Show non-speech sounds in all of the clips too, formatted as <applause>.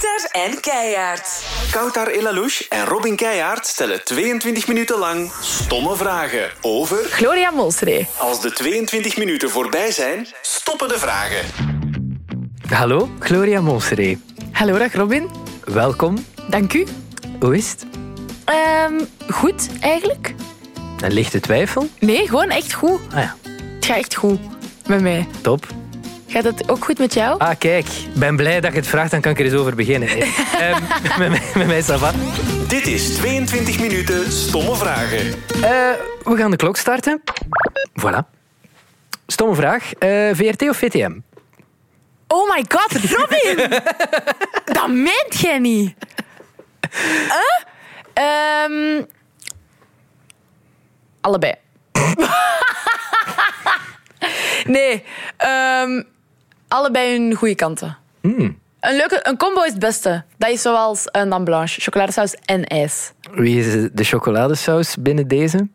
Kouter en Keijaard. Koutar Elalouche en Robin Keijaard stellen 22 minuten lang stomme vragen over... Gloria Molsree. Als de 22 minuten voorbij zijn, stoppen de vragen. Hallo, Gloria Monseré. Hallo, dag Robin. Welkom. Dank u. Hoe is het? Ehm, goed, eigenlijk. Een lichte twijfel? Nee, gewoon echt goed. Ah ja, Het gaat echt goed met mij. top. Gaat het ook goed met jou? Ah, kijk. Ik ben blij dat je het vraagt, dan kan ik er eens over beginnen. <laughs> Ehm, met, mij- met mij. Dit is 22 minuten stomme vragen. Eh, we gaan de klok starten. Voilà. Stomme vraag. Eh, VRT of VTM? Oh my god, Robin! <laughs> dat meent jij niet. Huh? Ehm, allebei. <laughs> nee, ehm, allebei hun goede kanten. Een, leuke, een combo is het beste. Dat is zoals een blanche, chocoladesaus en ijs. Wie is de chocoladesaus binnen deze?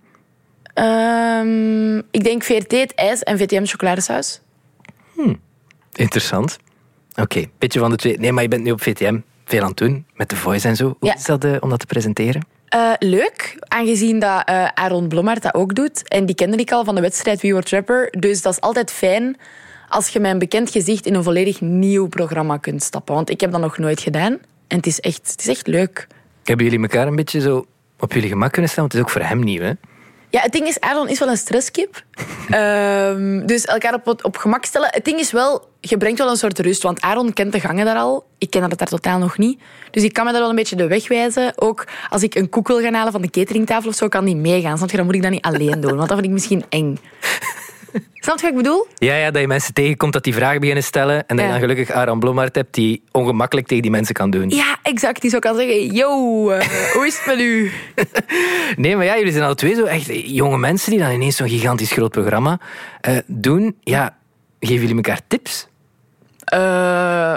Ehm, ik denk VRT het ijs en VTM chocoladesaus. Interessant. Oké, beetje van de twee. Nee, maar je bent nu op VTM veel aan het doen, met de voice en zo. Hoe Ja. is dat eh, om dat te presenteren? Eh, leuk, aangezien dat eh, Aaron Blommaert dat ook doet. En die kende ik al van de wedstrijd Wie wordt rapper. Dus dat is altijd fijn als je met een bekend gezicht in een volledig nieuw programma kunt stappen. Want ik heb dat nog nooit gedaan. En het is echt, het is echt leuk. Hebben jullie elkaar een beetje zo op jullie gemak kunnen stellen? Want het is ook voor hem nieuw, hè? Ja, het ding is, Aaron is wel een stresskip. <laughs> Ehm, dus elkaar op, op gemak stellen. Het ding is wel, je brengt wel een soort rust. Want Aaron kent de gangen daar al. Ik ken dat daar totaal nog niet. Dus ik kan me daar wel een beetje de weg wijzen. Ook als ik een koek wil gaan halen van de cateringtafel of zo, kan die meegaan. Snap je? Dan moet ik dat niet alleen doen. Want dat vind ik misschien eng. Snap je wat ik bedoel? Ja, ja, dat je mensen tegenkomt dat die vragen beginnen stellen en dat je dan gelukkig Aran Blommaert hebt die ongemakkelijk tegen die mensen kan doen. Ja, exact. Die zou kan zeggen, yo, eh, hoe is het met u? <laughs> Nee, maar ja, jullie zijn alle twee zo echt jonge mensen die dan ineens zo'n gigantisch groot programma eh, doen. Ja, geven jullie elkaar tips? Eh,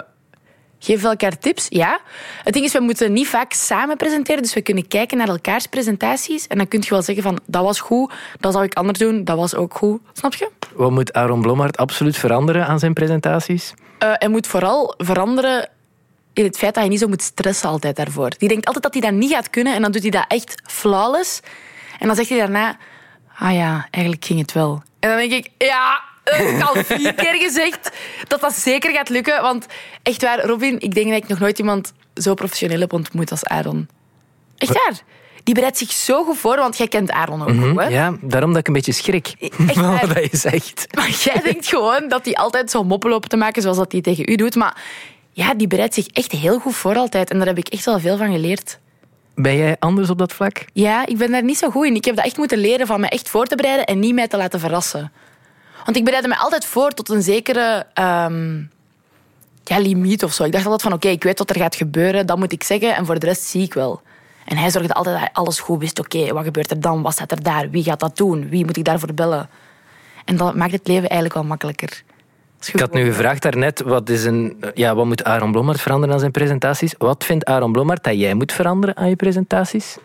geef elkaar tips, ja. Het ding is, we moeten niet vaak samen presenteren, dus we kunnen kijken naar elkaars presentaties en dan kun je wel zeggen van, dat was goed, dat zou ik anders doen, dat was ook goed. Snap je? Wat moet Aaron Blommaert absoluut veranderen aan zijn presentaties? Eh hij moet vooral veranderen in het feit dat hij niet zo moet stressen altijd daarvoor. Die denkt altijd dat hij dat niet gaat kunnen en dan doet hij dat echt flawless. En dan zegt hij daarna, ah ja, eigenlijk ging het wel. En dan denk ik, ja, heb ik al vier keer gezegd dat dat zeker gaat lukken. Want echt waar, Robin, ik denk dat ik nog nooit iemand zo professioneel heb ontmoet als Aaron. Echt waar. Die bereidt zich zo goed voor, want jij kent Aaron ook goed, hè? Ja, daarom dat ik een beetje schrik Echt van waar? wat je zegt. Maar jij denkt gewoon dat hij altijd zo moppen lopen te maken zoals dat hij tegen u doet. Maar ja, die bereidt zich echt heel goed voor altijd. En daar heb ik echt wel veel van geleerd. Ben jij anders op dat vlak? Ja, ik ben daar niet zo goed in. Ik heb dat echt moeten leren van me echt voor te bereiden en niet mij te laten verrassen. Want ik bereidde me altijd voor tot een zekere ehm, ja, limiet of zo. Ik dacht altijd van, oké, ik weet wat er gaat gebeuren, dat moet ik zeggen en voor de rest zie ik wel. En hij zorgde altijd dat hij alles goed wist. Oké, wat gebeurt er dan? Wat staat er daar? Wie gaat dat doen? Wie moet ik daarvoor bellen? En dat maakt het leven eigenlijk wel makkelijker. Ik had nu gevraagd daarnet, wat, is een, ja, wat moet Aaron Blommaert veranderen aan zijn presentaties? Wat vindt Aaron Blommaert dat jij moet veranderen aan je presentaties?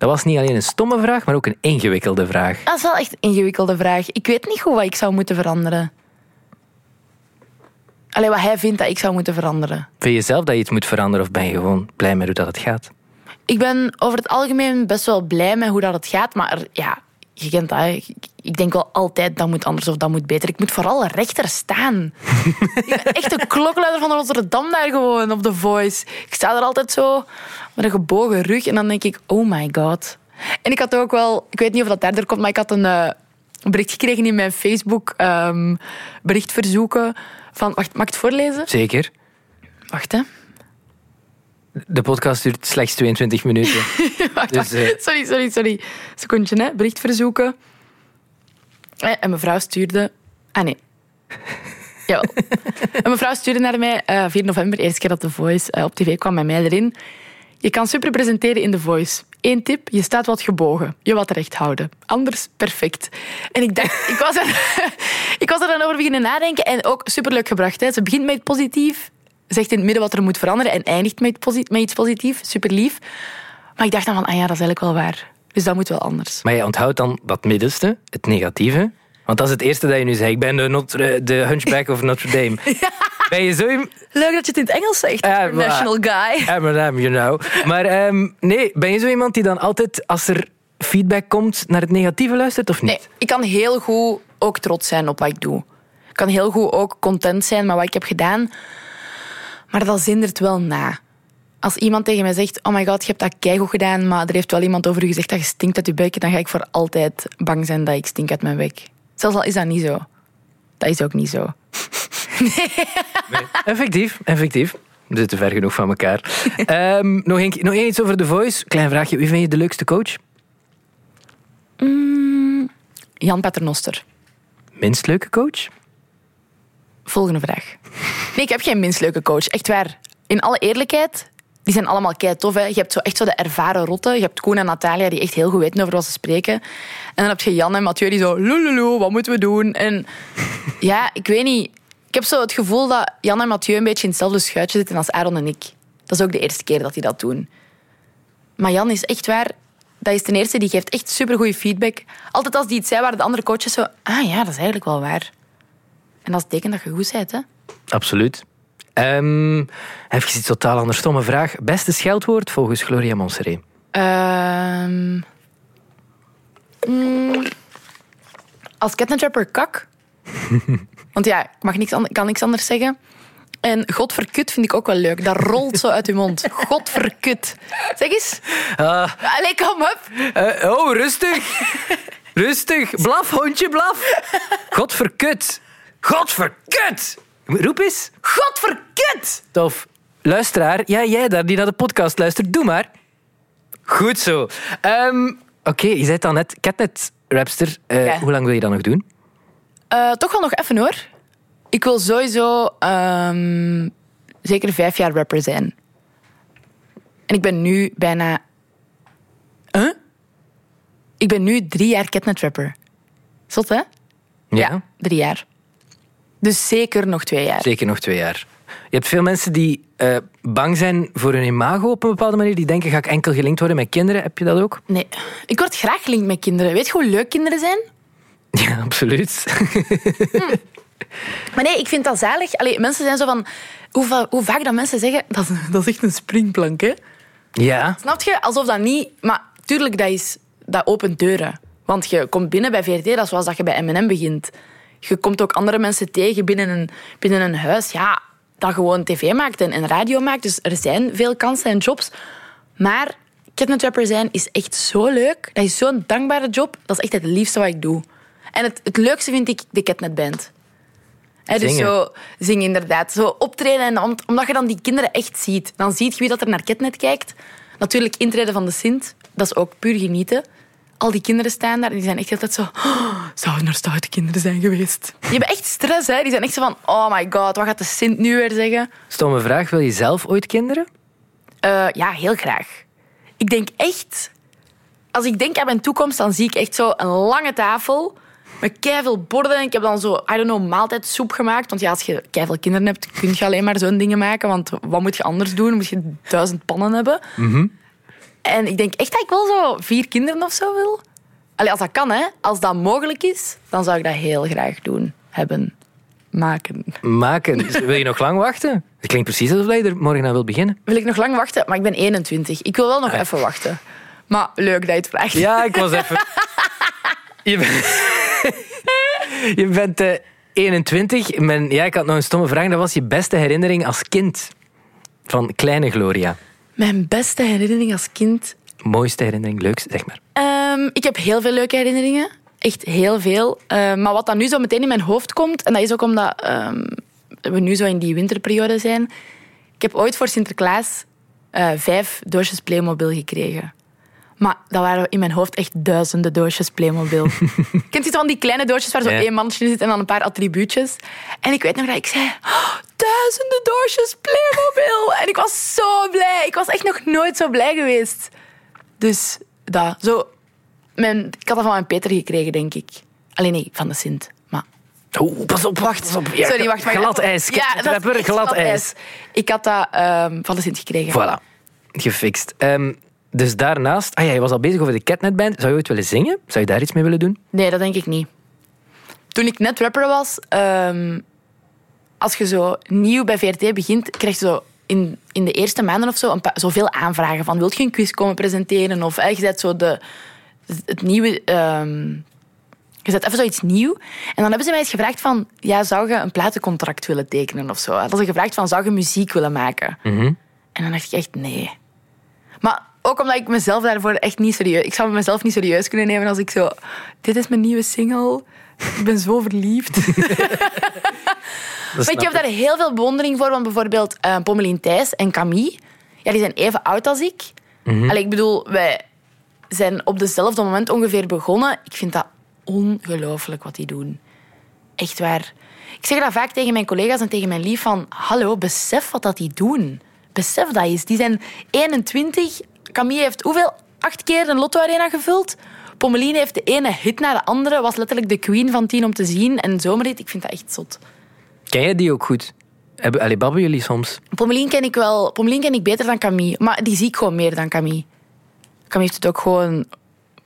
Dat was niet alleen een stomme vraag, maar ook een ingewikkelde vraag. Dat is wel echt een ingewikkelde vraag. Ik weet niet goed wat ik zou moeten veranderen. Alleen wat hij vindt dat ik zou moeten veranderen. Vind je zelf dat je iets moet veranderen of ben je gewoon blij met hoe dat het gaat? Ik ben over het algemeen best wel blij met hoe dat het gaat. Maar er- ja, je kent dat. Ik- Ik denk wel altijd dat moet anders of dat moet beter. Ik moet vooral rechter staan. <laughs> ik ben echt de klokluider van Rotterdam daar gewoon op The Voice. Ik sta er altijd zo met een gebogen rug. En dan denk ik, oh my god. En ik had ook wel... Ik weet niet of dat daardoor komt, maar ik had een... eh, bericht gekregen in mijn Facebook ehm berichtverzoeken van... Wacht, mag ik het voorlezen? Zeker. Wacht, hè. De podcast duurt slechts 22 minuten. <laughs> Wacht, Dus, eh, Sorry, sorry, sorry. Secondje, hè. Berichtverzoeken. Eh, En mevrouw stuurde... Ah, nee. Jawel. <laughs> En mevrouw stuurde naar mij, eh 4 november, eerste keer dat The Voice eh, op tv kwam, met mij erin. Je kan super presenteren in The Voice. Eén tip, je staat wat gebogen. Je wat recht houden. Anders perfect. En ik dacht, ik was er, <laughs> ik was er dan over beginnen nadenken en ook superleuk gebracht. Hè. Ze begint met positief, zegt in het midden wat er moet veranderen en eindigt met, met iets positiefs. Super lief. Maar ik dacht dan van, ah ja, dat is eigenlijk wel waar. Dus dat moet wel anders. Maar je onthoudt dan dat middenste, het negatieve. Want dat is het eerste dat je nu zegt. Ik ben de, Notre, de Hunchback of Notre Dame. <laughs> Ben je zo... Leuk dat je het in het Engels zegt. Ja, International guy. Eminem, you know. Maar ehm, nee, ben je zo iemand die dan altijd, als er feedback komt, naar het negatieve luistert of niet? Nee, ik kan heel goed ook trots zijn op wat ik doe. Ik kan heel goed ook content zijn met wat ik heb gedaan. Maar dat zindert wel na. Als iemand tegen mij zegt, oh my god, je hebt dat keigoed gedaan, maar er heeft wel iemand over u gezegd dat je stinkt uit je bek, dan ga ik voor altijd bang zijn dat ik stink uit mijn bek. Zelfs al is dat niet zo. Dat is ook niet zo. <laughs> Effectief, effectief. We zitten ver genoeg van elkaar. <laughs> Ehm, nog, een, nog één iets over The Voice. Klein vraagje. Wie vind je de leukste coach? Jan Paternoster. Minst leuke coach? Volgende vraag. Nee, ik heb geen minst leuke coach. Echt waar. In alle eerlijkheid, die zijn allemaal kei tof. Hè. Je hebt zo echt zo de ervaren rotten. Je hebt Koen en Natalia die echt heel goed weten over wat ze spreken. En dan heb je Jan en Mathieu die zo... Lululu, wat moeten we doen? En <laughs> ja, ik weet niet. Ik heb zo het gevoel dat Jan en Mathieu een beetje in hetzelfde schuitje zitten als Aaron en ik. Dat is ook de eerste keer dat die dat doen. Maar Jan is echt waar... Dat is ten eerste, die geeft echt supergoeie feedback. Altijd als die iets zei, waren de andere coaches zo... Ah ja, dat is eigenlijk wel waar. En dat is teken dat je goed bent, hè? Absoluut. Ehm even iets totaal anders. Stomme vraag. Beste scheldwoord volgens Gloria Monseré? Ehm mm, als catnetrapper kak. <laughs> Want ja, ik mag niks, an- kan niks anders zeggen. En godverkut vind ik ook wel leuk. Dat rolt zo uit je mond. Godverkut. Zeg eens. Allee, kom op. eh, oh, rustig. rustig. Blaf, hondje, blaf. Godverkut. Godverkut. Roep eens. Godverkut. Tof. Luisteraar, ja, jij daar die naar de podcast luistert, doe maar. Goed zo. Ehm, Oké, je zei het al net, Catnet Rapster. Eh, Ja. Hoe lang wil je dat nog doen? Eh, toch wel nog even hoor. Ik wil sowieso ehm, zeker vijf jaar rapper zijn. En ik ben nu bijna. Huh? Ik ben nu drie jaar catnet rapper. Zot hè? Drie jaar. Dus zeker nog twee jaar. Zeker nog twee jaar. Je hebt veel mensen die eh, bang zijn voor hun imago op een bepaalde manier. Die denken, ga ik enkel gelinkt worden met kinderen? Heb je dat ook? Nee, ik word graag gelinkt met kinderen. Weet je hoe leuk kinderen zijn? <laughs> Ja, absoluut. <laughs> Maar nee, ik vind dat zalig. Allee, mensen zijn zo van... Hoe, va- hoe vaak dat mensen zeggen... Dat is, dat is echt een springplank, hè? ja. Snap je? Alsof dat niet... Maar tuurlijk, dat, is, dat opent deuren. Want je komt binnen bij VRT, dat is zoals dat je bij M&M begint. Je komt ook andere mensen tegen binnen een, binnen een huis. Ja, dat gewoon tv maakt en, en radio maakt. Dus er zijn veel kansen en jobs. Maar catnetrapper zijn is echt zo leuk. Dat is zo'n dankbare job. Dat is echt het liefste wat ik doe. En het, het leukste vind ik de catnetband. Hè, dus Zingen. zo zingen inderdaad. Zo optreden. En om- omdat je dan die kinderen echt ziet. Dan ziet je wie dat er naar Ketnet kijkt. Natuurlijk intreden van de Sint. Dat is ook puur genieten. Al die kinderen staan daar en die zijn echt altijd zo... "Oh, zouden er stoute kinderen zijn geweest? Die hebben echt stress, hè. Die zijn echt zo van... Oh my god, wat gaat de Sint nu weer zeggen? Stomme vraag, wil je zelf ooit kinderen? Eh, ja, heel graag. Ik denk echt... Als ik denk aan mijn toekomst, dan zie ik echt zo een lange tafel met keiveel borden. Ik heb dan zo, I don't know, maaltijdsoep gemaakt. Want ja, als je keiveel kinderen hebt, kun je alleen maar zo'n dingen maken. Want wat moet je anders doen? Moet je duizend pannen hebben. En ik denk echt dat ik wel zo vier kinderen of zo wil. Allee, als dat kan, hè. Als dat mogelijk is, dan zou ik dat heel graag doen. Hebben. Maken. Maken. Dus wil je nog lang wachten? Het klinkt precies alsof je er morgen aan wilt beginnen. Wil ik nog lang wachten? Maar ik ben 21. Ik wil wel nog even wachten. Maar leuk dat je het vraagt. Ja, ik was even... <laughs> Je bent, <laughs> je bent eh, 21. Men, ja, ik had nog een stomme vraag. Dat was je beste herinnering als kind van kleine Gloria. Mijn beste herinnering als kind. Mooiste herinnering, leukste, zeg maar. Ehm, ik heb heel veel leuke herinneringen. Echt heel veel. Ehm, maar wat dan nu zo meteen in mijn hoofd komt, en dat is ook omdat ehm, we nu zo in die winterperiode zijn. Ik heb ooit voor Sinterklaas eh, vijf doosjes Playmobil gekregen. Maar dat waren in mijn hoofd echt duizenden doosjes Playmobil. <laughs> Kent je van die kleine doosjes waar zo Ja. één mandje in zit en dan een paar attribuutjes? En ik weet nog dat ik zei, "Oh, duizenden doosjes Playmobil. En ik was zo blij. Ik was echt nog nooit zo blij geweest. Dus dat, zo. Mijn, ik had dat van mijn Peter gekregen, denk ik. Alleen nee, van de Sint. Maar Oeh, pas op, wacht. Pas op. Ja, Sorry, wacht. Glad ijs. Ja, dat is glad ijs. Ik had dat ehm, van de Sint gekregen. Voilà. Gefixt. Ehm, dus daarnaast... Ah ja, je was al bezig over de Catnet-band. Zou je ooit willen zingen? Zou je daar iets mee willen doen? Nee, dat denk ik niet. Toen ik net rapper was, ehm, als je zo nieuw bij VRT begint, krijg je zo in, in de eerste maanden of zo een pa- zoveel aanvragen van wilt je een quiz komen presenteren of eh, je zet zo de, het nieuwe... ehm, je zet even zoiets nieuw. En dan hebben ze mij eens gevraagd van... Ja, zou je een platencontract willen tekenen of zo? Hadden ze gevraagd van... Zou je muziek willen maken? En dan dacht ik echt nee. Maar ook omdat ik mezelf daarvoor echt niet serieus... Ik zou mezelf niet serieus kunnen nemen als ik zo... Dit is mijn nieuwe single. Ik ben zo verliefd. <laughs> Ik heb daar heel veel bewondering voor. Want bijvoorbeeld uh, Pommelien Thijs en Camille... Ja, die zijn even oud als ik. Allee, ik bedoel, wij zijn op dezelfde moment ongeveer begonnen. Ik vind dat ongelooflijk wat die doen. Echt waar. Ik zeg dat vaak tegen mijn collega's en tegen mijn lief van... Hallo, besef wat dat die doen. Besef dat eens. Die zijn 21. Camille heeft hoeveel? Acht keer een Lotto-arena gevuld. Pommeline heeft de ene hit na de andere. Was letterlijk de queen van tien om te zien. En zomerhit, ik vind dat echt zot. Ken jij die ook goed? Hebben, allee, babbelen jullie soms? Pommelien ken ik wel. Pommelien ken ik beter dan Camille. Maar die zie ik gewoon meer dan Camille. Camille heeft het ook gewoon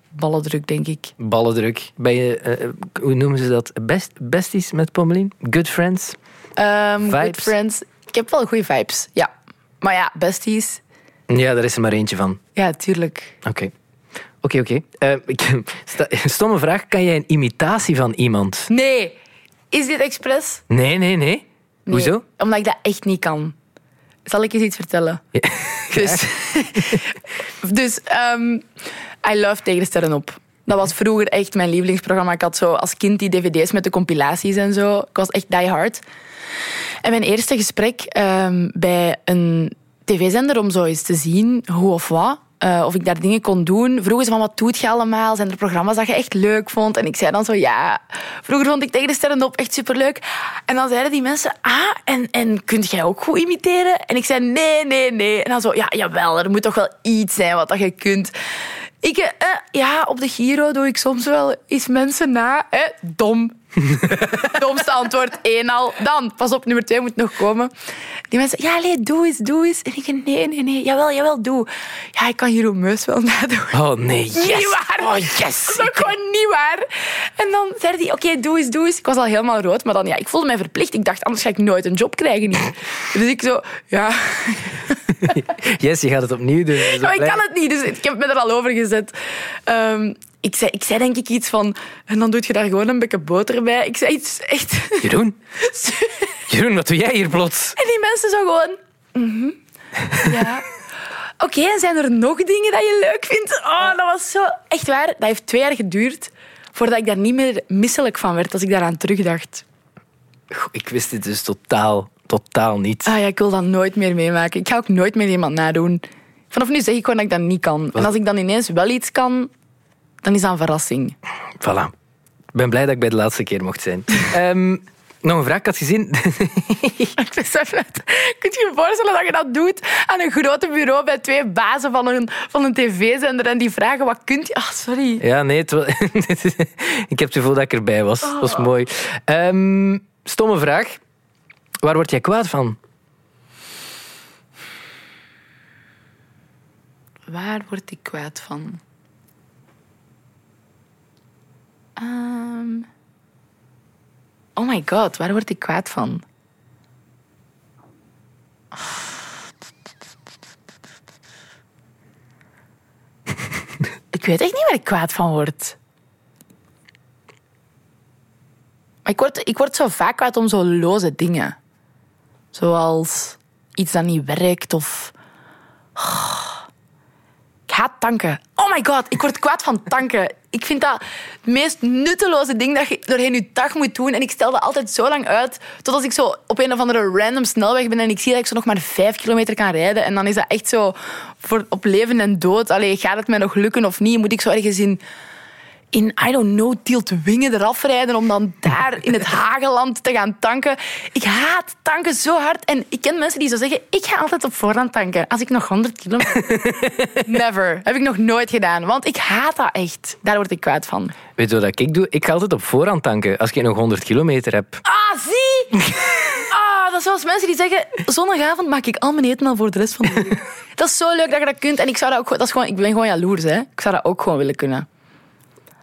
ballendruk, denk ik. Ballendruk. Ben je, eh, hoe noemen ze dat? Best, besties met Pommelien? Good friends? Ehm good friends. Ik heb wel goede vibes, ja. Maar ja, besties. Ja, daar is er maar eentje van. Ja, tuurlijk. Oké. Oké, oké. Eh, <laughs> Stomme vraag. Kan jij een imitatie van iemand? Nee. Is dit expres? Nee, nee, nee. Nee, Hoezo? Omdat ik dat echt niet kan. Zal ik eens iets vertellen? <laughs> Dus, <laughs> dus ehm, I love Tegen de Sterren op. Dat was vroeger echt mijn lievelingsprogramma. Ik had zo als kind die dvd's met de compilaties en zo. Ik was echt die hard. En mijn eerste gesprek ehm, bij een tv-zender om zo eens te zien hoe of wat. Eh, of ik daar dingen kon doen. Vroegen ze van wat doet je allemaal? Zijn er programma's dat je echt leuk vond? En ik zei dan zo ja. Vroeger vond ik Tegen de Sterren op echt superleuk. En dan zeiden die mensen ah, en, en kunt jij ook goed imiteren? En ik zei nee, nee, nee. En dan zo ja, jawel, er moet toch wel iets zijn wat dat je kunt. Ik, eh, ja, op de Giro doe ik soms wel eens mensen na. Eh, dom. <laughs> Domste antwoord, één al. Dan, pas op, nummer twee moet nog komen. Die mensen, ja, nee, doe eens, doe eens. En ik, nee, nee, nee, jawel, jawel, doe. Ja, ik kan Jeroen Meus wel nadoen. Oh, nee. Yes. Niet waar. Oh, yes. Dat is ook gewoon niet waar. En dan zei hij, oké, doe eens, doe eens. Ik was al helemaal rood, maar dan, ja, ik voelde mij verplicht. Ik dacht, anders ga ik nooit een job krijgen. Niet. Dus ik zo, ja... <laughs> Yes, je gaat het opnieuw doen. Maar ik kan het niet, dus ik heb me er al over gezet. Ehm, ik, zei, ik zei denk ik iets van... En dan doe je daar gewoon een beetje boter bij. Ik zei iets echt... <laughs> Jeroen? <laughs> Jeroen, wat doe jij hier plots? En die mensen zo gewoon... mhm, ja. Oké, en zijn er nog dingen dat je leuk vindt? Oh, dat was zo... Echt waar, dat heeft twee jaar geduurd voordat ik daar niet meer misselijk van werd als ik daaraan terugdacht. Goh, Ik wist dit dus totaal, totaal niet. Ah ja, ik wil dat nooit meer meemaken. Ik ga ook nooit meer iemand nadoen. Vanaf nu zeg ik gewoon dat ik dat niet kan. En als ik dan ineens wel iets kan, dan is dat een verrassing. Voilà. Ik ben blij dat ik bij de laatste keer mocht zijn. <laughs> Ehm, nog een vraag, ik had gezien... <laughs> Ik besef het. Kun je je voorstellen dat je dat doet aan een grote bureau bij twee bazen van een, van een tv-zender en die vragen wat kunt je... Ah, sorry. ja, nee, het <laughs> ik heb het gevoel dat ik erbij was. Dat was mooi. Ehm, stomme vraag. Waar word jij kwaad van? Waar word ik kwaad van? Ehm. Oh my god, waar word ik kwaad van? ik weet echt niet waar ik kwaad van word. Maar Ik word, ik word zo vaak kwaad om zo loze dingen. Zoals iets dat niet werkt of ik haat tanken. Oh my god, ik word kwaad van tanken. Ik vind dat het meest nutteloze ding dat je doorheen je dag moet doen. En ik stel dat altijd zo lang uit, tot ik zo op een of andere random snelweg ben en ik zie dat ik zo nog maar vijf kilometer kan rijden. En dan is dat echt zo voor, op leven en dood. Allee, gaat het mij nog lukken of niet? Moet ik zo ergens in, in I don't know, Tieltwingen eraf rijden om dan daar in het <laughs> Hageland te gaan tanken? Ik haat tanken zo hard. En ik ken mensen die zo zeggen, ik ga altijd op voorhand tanken. Als ik nog 100 kilometer... <laughs> Never. Heb ik nog nooit gedaan. Want ik haat dat echt. Daar word ik kwaad van. Weet je wat ik doe? Ik ga altijd op voorhand tanken als ik nog 100 kilometer heb. Ah, zie! <laughs> Ah, dat is zoals mensen die zeggen... Zondagavond maak ik al mijn eten al voor de rest van de week. Dat is zo leuk dat je dat kunt. En ik zou dat ook... Dat is gewoon, ik ben gewoon jaloers, hè. Ik zou dat ook gewoon willen kunnen.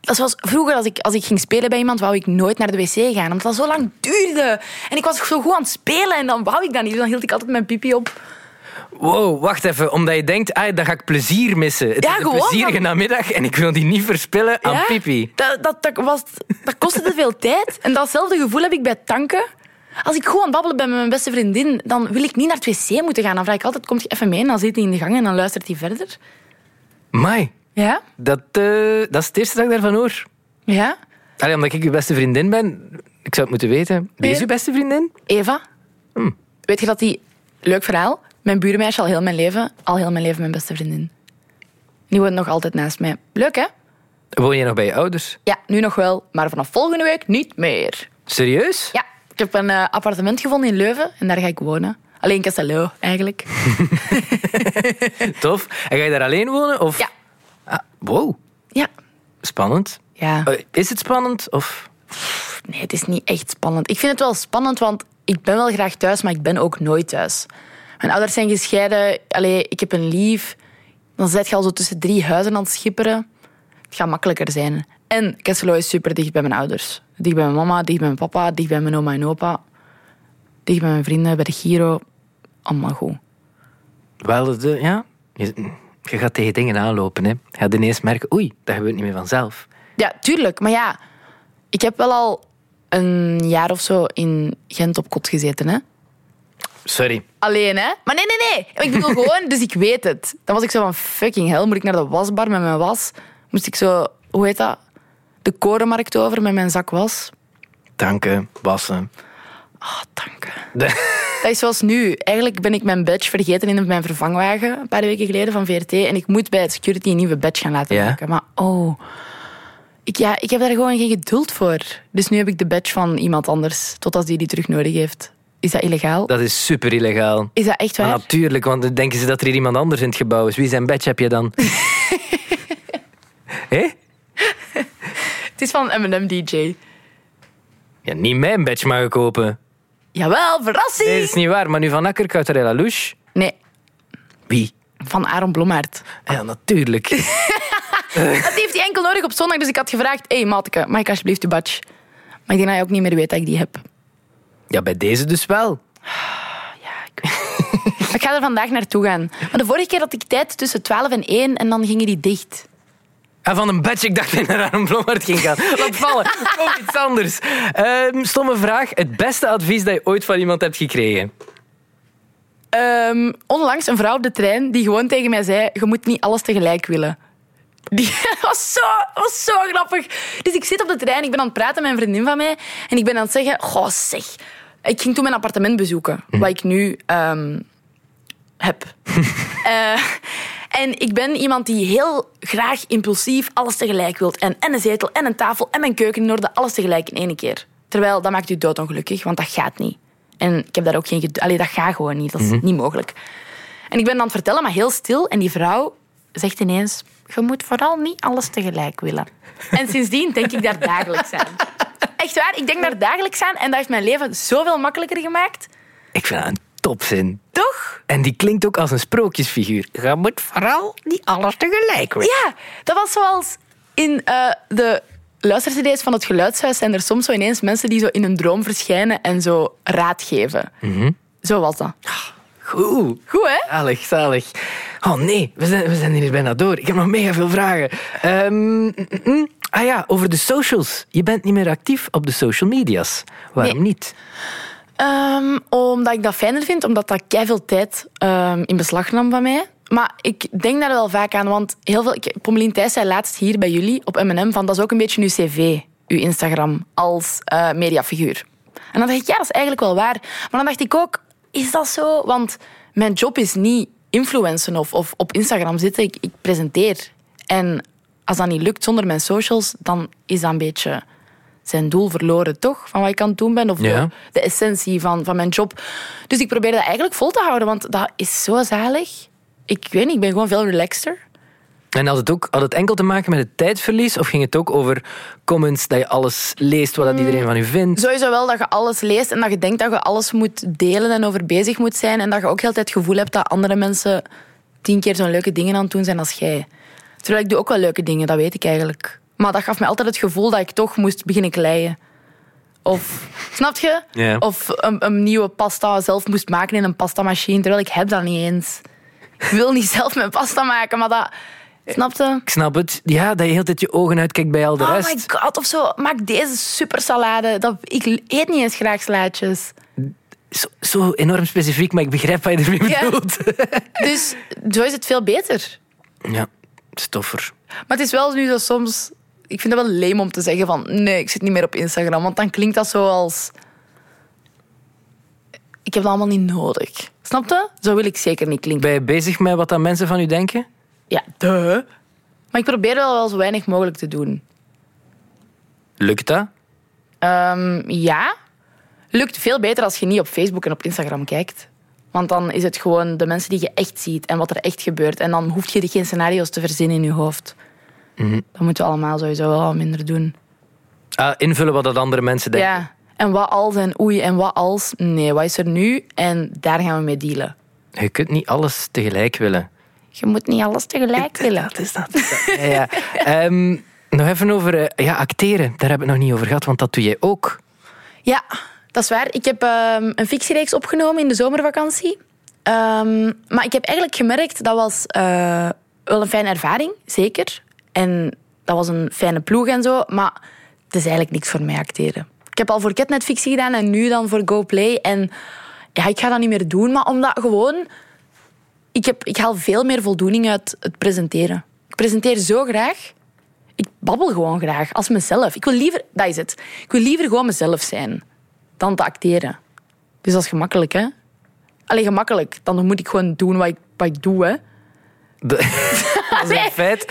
Dat was vroeger, als ik, als ik ging spelen bij iemand, wou ik nooit naar de wc gaan. Omdat dat zo lang duurde. En ik was zo goed aan het spelen en dan wou ik dat niet. Dus dan hield ik altijd mijn pipi op. Wow, wacht even. Omdat je denkt, ah, dan ga ik plezier missen. Het Ja, is een gewoon plezierige namiddag en ik wil die niet verspillen aan pipi. Dat, dat, dat, was, dat kostte te veel tijd. En datzelfde gevoel heb ik bij tanken. Als ik gewoon babbelen ben met mijn beste vriendin, dan wil ik niet naar het wc moeten gaan. Dan vraag ik altijd, komt je even mee? En dan zit hij in de gang en dan luistert hij verder. Mai, Ja? dat, eh, dat is het eerste dat ik daarvan hoor. Ja? Allee, omdat ik je beste vriendin ben, ik zou het moeten weten. Wie is Ja. uw beste vriendin? Eva? Weet je dat die... Leuk verhaal. Mijn buurmeisje al heel mijn leven, al heel mijn leven mijn beste vriendin. Die woont nog altijd naast mij. Leuk, hè? Woon je nog bij je ouders? Ja, nu nog wel, maar vanaf volgende week niet meer. Serieus? Ja, ik heb een eh, appartement gevonden in Leuven en daar ga ik wonen. Alleen Castello, eigenlijk. <laughs> <laughs> Tof. En ga je daar alleen wonen? Of? Ja. Wow, Ja. spannend. Ja. Eh, is het spannend? Of? Nee, het is niet echt spannend. Ik vind het wel spannend, want ik ben wel graag thuis, maar ik ben ook nooit thuis. Mijn ouders zijn gescheiden. Allee, ik heb een lief. Dan zit je al zo tussen drie huizen aan het schipperen. Het gaat makkelijker zijn. En Kesselo is super dicht bij mijn ouders. Dicht bij mijn mama, dicht bij mijn papa, dicht bij mijn oma en opa. Dicht bij mijn vrienden, bij de Giro. Allemaal goed. Wel, de, ja. Je, gaat tegen dingen aanlopen. Hè. Je gaat ineens merken, oei, dat gebeurt niet meer vanzelf. Ja, tuurlijk. Maar ja, ik heb wel al een jaar of zo in Gent op kot gezeten, hè. Sorry. Alleen, hè? Maar nee, nee, nee. Ik bedoel <laughs> gewoon, dus ik weet het. Dan was ik zo van, fucking hell, moet ik naar de wasbar met mijn was? Moest ik zo, hoe heet dat? De korenmarkt over met mijn zak was. Danken, wassen. Ah, dank. u. De- <laughs> Dat is zoals nu. Eigenlijk ben ik mijn badge vergeten in mijn vervangwagen een paar weken geleden van VRT. En ik moet bij het security een nieuwe badge gaan laten Ja? maken. Maar oh, ik, ja, ik heb daar gewoon geen geduld voor. Dus nu heb ik de badge van iemand anders, tot als die die terug nodig heeft. Is dat illegaal? Dat is super illegaal. Is dat echt Maar waar? natuurlijk, want dan denken ze dat er hier iemand anders in het gebouw is. Wie zijn badge heb je dan? <laughs> Hé? Het is van M&M DJ. Ja, niet mijn badge ik kopen. Jawel, verrassing! Nee, dat is niet waar. Maar nu van Akker, Cautarella Louche. Nee, Wie? van Aaron Blommaert. Ja, natuurlijk. <laughs> Dat heeft hij enkel nodig op zondag, dus ik had gevraagd... Hé, hey, mateke, mag ik alsjeblieft je badge? Maar ik denk dat je ook niet meer weet dat ik die heb. Ja, bij deze dus wel. Maar <laughs> ik ga er vandaag naartoe gaan. Maar de vorige keer had ik tijd tussen 12 en 1 en dan gingen die dicht. En van een badge, ik dacht <laughs> dat je naar een Blommert ging gaan. Laat vallen. <laughs> Ook iets anders. Ehm, stomme vraag. Het beste advies dat je ooit van iemand hebt gekregen? Ehm, onlangs een vrouw op de trein die gewoon tegen mij zei... Je moet niet alles tegelijk willen. Die <laughs> was zo, was zo grappig. Dus ik zit op de trein, ik ben aan het praten met een vriendin van mij. En ik ben aan het zeggen... Goh, zeg. Ik ging toen mijn appartement bezoeken. Wat ik nu ehm, heb. Eh, en ik ben iemand die heel graag impulsief alles tegelijk wilt. En, en een zetel, en een tafel, en mijn keuken in orde. Alles tegelijk in één keer. Terwijl, dat maakt u doodongelukkig, want dat gaat niet. En ik heb daar ook geen... Allee, dat gaat gewoon niet. Dat is niet mogelijk. En ik ben aan het vertellen, maar heel stil. En die vrouw zegt ineens... Je moet vooral niet alles tegelijk willen. En sindsdien denk ik daar dagelijks aan. Echt waar, ik denk daar dagelijks aan. En dat heeft mijn leven zoveel makkelijker gemaakt. Ik vind dat een topzin. Toch? En die klinkt ook als een sprookjesfiguur. Je moet vooral niet alles tegelijk willen. Ja, dat was zoals in eh, de luistercd's van het Geluidshuis zijn er soms zo ineens mensen die zo in een droom verschijnen en zo raad geven. Zo was dat. Goed. Goed, hè? Zalig, zalig. Oh nee, we zijn, we zijn hier bijna door. Ik heb nog mega veel vragen. Ehm, mm, mm. ah ja, over de socials. Je bent niet meer actief op de social media's. Waarom Nee. niet? Ehm, omdat ik dat fijner vind, omdat dat veel tijd ehm, in beslag nam van mij. Maar ik denk daar wel vaak aan, want heel veel... Pommelien Thijs zei laatst hier bij jullie op M&M van dat is ook een beetje uw cv, uw Instagram, als eh, mediafiguur. En dan dacht ik, ja, dat is eigenlijk wel waar. Maar dan dacht ik ook, is dat zo? Want mijn job is niet influencen of, of op Instagram zitten. Ik, ik presenteer. En als dat niet lukt zonder mijn socials, dan is dat een beetje zijn doel verloren, toch? Van wat ik aan het doen ben. Of Ja. de, essentie van, van mijn job. Dus ik probeer dat eigenlijk vol te houden, want dat is zo zalig. Ik weet niet, ik ben gewoon veel relaxter. En had het, ook, had het enkel te maken met het tijdverlies? Of ging het ook over comments, dat je alles leest wat dat iedereen van u vindt? Sowieso wel dat je alles leest en dat je denkt dat je alles moet delen en over bezig moet zijn. En dat je ook heel tijd het gevoel hebt dat andere mensen tien keer zo'n leuke dingen aan het doen zijn als jij. Terwijl ik doe ook wel leuke dingen, dat weet ik eigenlijk. Maar dat gaf mij altijd het gevoel dat ik toch moest beginnen kleien. Of, <laughs> snap je? Ja. Of een, een nieuwe pasta zelf moest maken in een pastamachine, terwijl ik heb dat niet eens. Ik wil niet <laughs> zelf mijn pasta maken, maar dat... Snap je? Ik snap het. Ja, dat je heel tijd je ogen uitkijkt bij al de Oh rest. my god, of zo. Maak deze supersalade. Dat, ik eet niet eens graag slaatjes. Zo, zo enorm specifiek, maar ik begrijp wat je ermee Ja. bedoelt. <laughs> Dus zo is het veel beter. Ja, stoffer. Maar het is wel nu zo soms... Ik vind het wel leem om te zeggen van... Nee, ik zit niet meer op Instagram. Want dan klinkt dat zo als... Ik heb dat allemaal niet nodig. Snap je? Zo wil ik zeker niet klinken. Ben je bezig met wat dan mensen van u denken? Ja, duh. Maar ik probeer wel, wel zo weinig mogelijk te doen. Lukt dat? Ehm, ja. Lukt veel beter als je niet op Facebook en op Instagram kijkt. Want dan is het gewoon de mensen die je echt ziet en wat er echt gebeurt. En dan hoef je geen scenario's te verzinnen in je hoofd. Dat moeten we allemaal sowieso wel minder doen. Ah, invullen wat dat andere mensen denken. Ja. En wat als en oei en wat als. Nee, wat is er nu? En daar gaan we mee dealen. Je kunt niet alles tegelijk willen. Je moet niet alles tegelijk willen. Dat is dat. Ja, ja. Ehm, nog even over eh, ja, acteren. Daar hebben we het nog niet over gehad, want dat doe jij ook. Ja, dat is waar. Ik heb ehm, een fictiereeks opgenomen in de zomervakantie. Ehm, maar ik heb eigenlijk gemerkt, dat was eh, wel een fijne ervaring, zeker. En dat was een fijne ploeg en zo. Maar het is eigenlijk niks voor mij acteren. Ik heb al voor Ketnet fictie gedaan en nu dan voor GoPlay. En ja, ik ga dat niet meer doen, maar omdat gewoon... Ik, heb, ik haal veel meer voldoening uit het presenteren. Ik presenteer zo graag. Ik babbel gewoon graag, als mezelf. Ik wil liever... Dat is het. Ik wil liever gewoon mezelf zijn dan te acteren. Dus dat is gemakkelijk, hè? Alleen gemakkelijk. Dan moet ik gewoon doen wat ik, doe, hè? Dat is feit.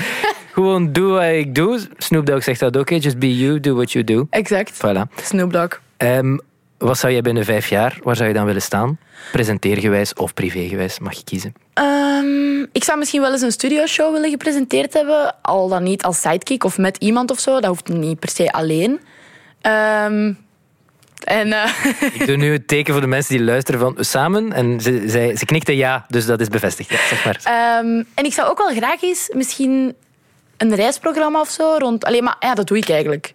Gewoon doe wat ik doe. Snoop Dogg zegt dat ook. hè. Just be you, do what you do. Exact. Voilà. Snoop Dogg. Ehm, wat zou jij binnen vijf jaar, waar zou je dan willen staan? Presenteergewijs of privégewijs, mag je kiezen. Ehm, ik zou misschien wel eens een studioshow willen gepresenteerd hebben. Al dan niet als sidekick of met iemand of zo. Dat hoeft niet per se alleen. Ehm, en eh, <laughs> Ik doe nu het teken voor de mensen die luisteren van samen. En ze, zij, ze knikte ja, dus dat is bevestigd. Ja, zeg maar. Ehm, en ik zou ook wel graag eens misschien een reisprogramma of zo rond. Alleen maar ja, dat doe ik eigenlijk.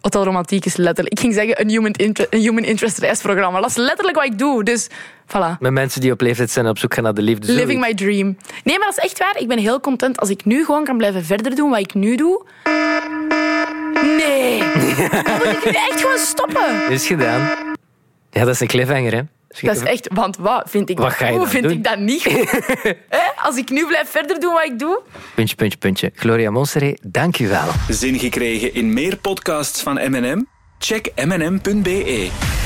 Hotel Romantiek is letterlijk. Ik ging zeggen een human, inter- een human interest reisprogramma. Dat is letterlijk wat ik doe. Dus voilà. Met mensen die op leeftijd zijn op zoek gaan naar de liefde. Living my dream. Nee, maar dat is echt waar. Ik ben heel content als ik nu gewoon kan blijven verder doen wat ik nu doe. Nee. <laughs> Dan moet ik nu echt gewoon stoppen. Is gedaan. Ja, dat is een cliffhanger, hè? Dat is echt, want wat vind ik Wat dat ga je goed? dan Vind doen? ik dat niet goed? <laughs> Als ik nu blijf verder doen wat ik doe. Puntje, puntje, puntje. Gloria Monseré, dank u wel. Zin gekregen in meer podcasts van M&M? Check mnm.be.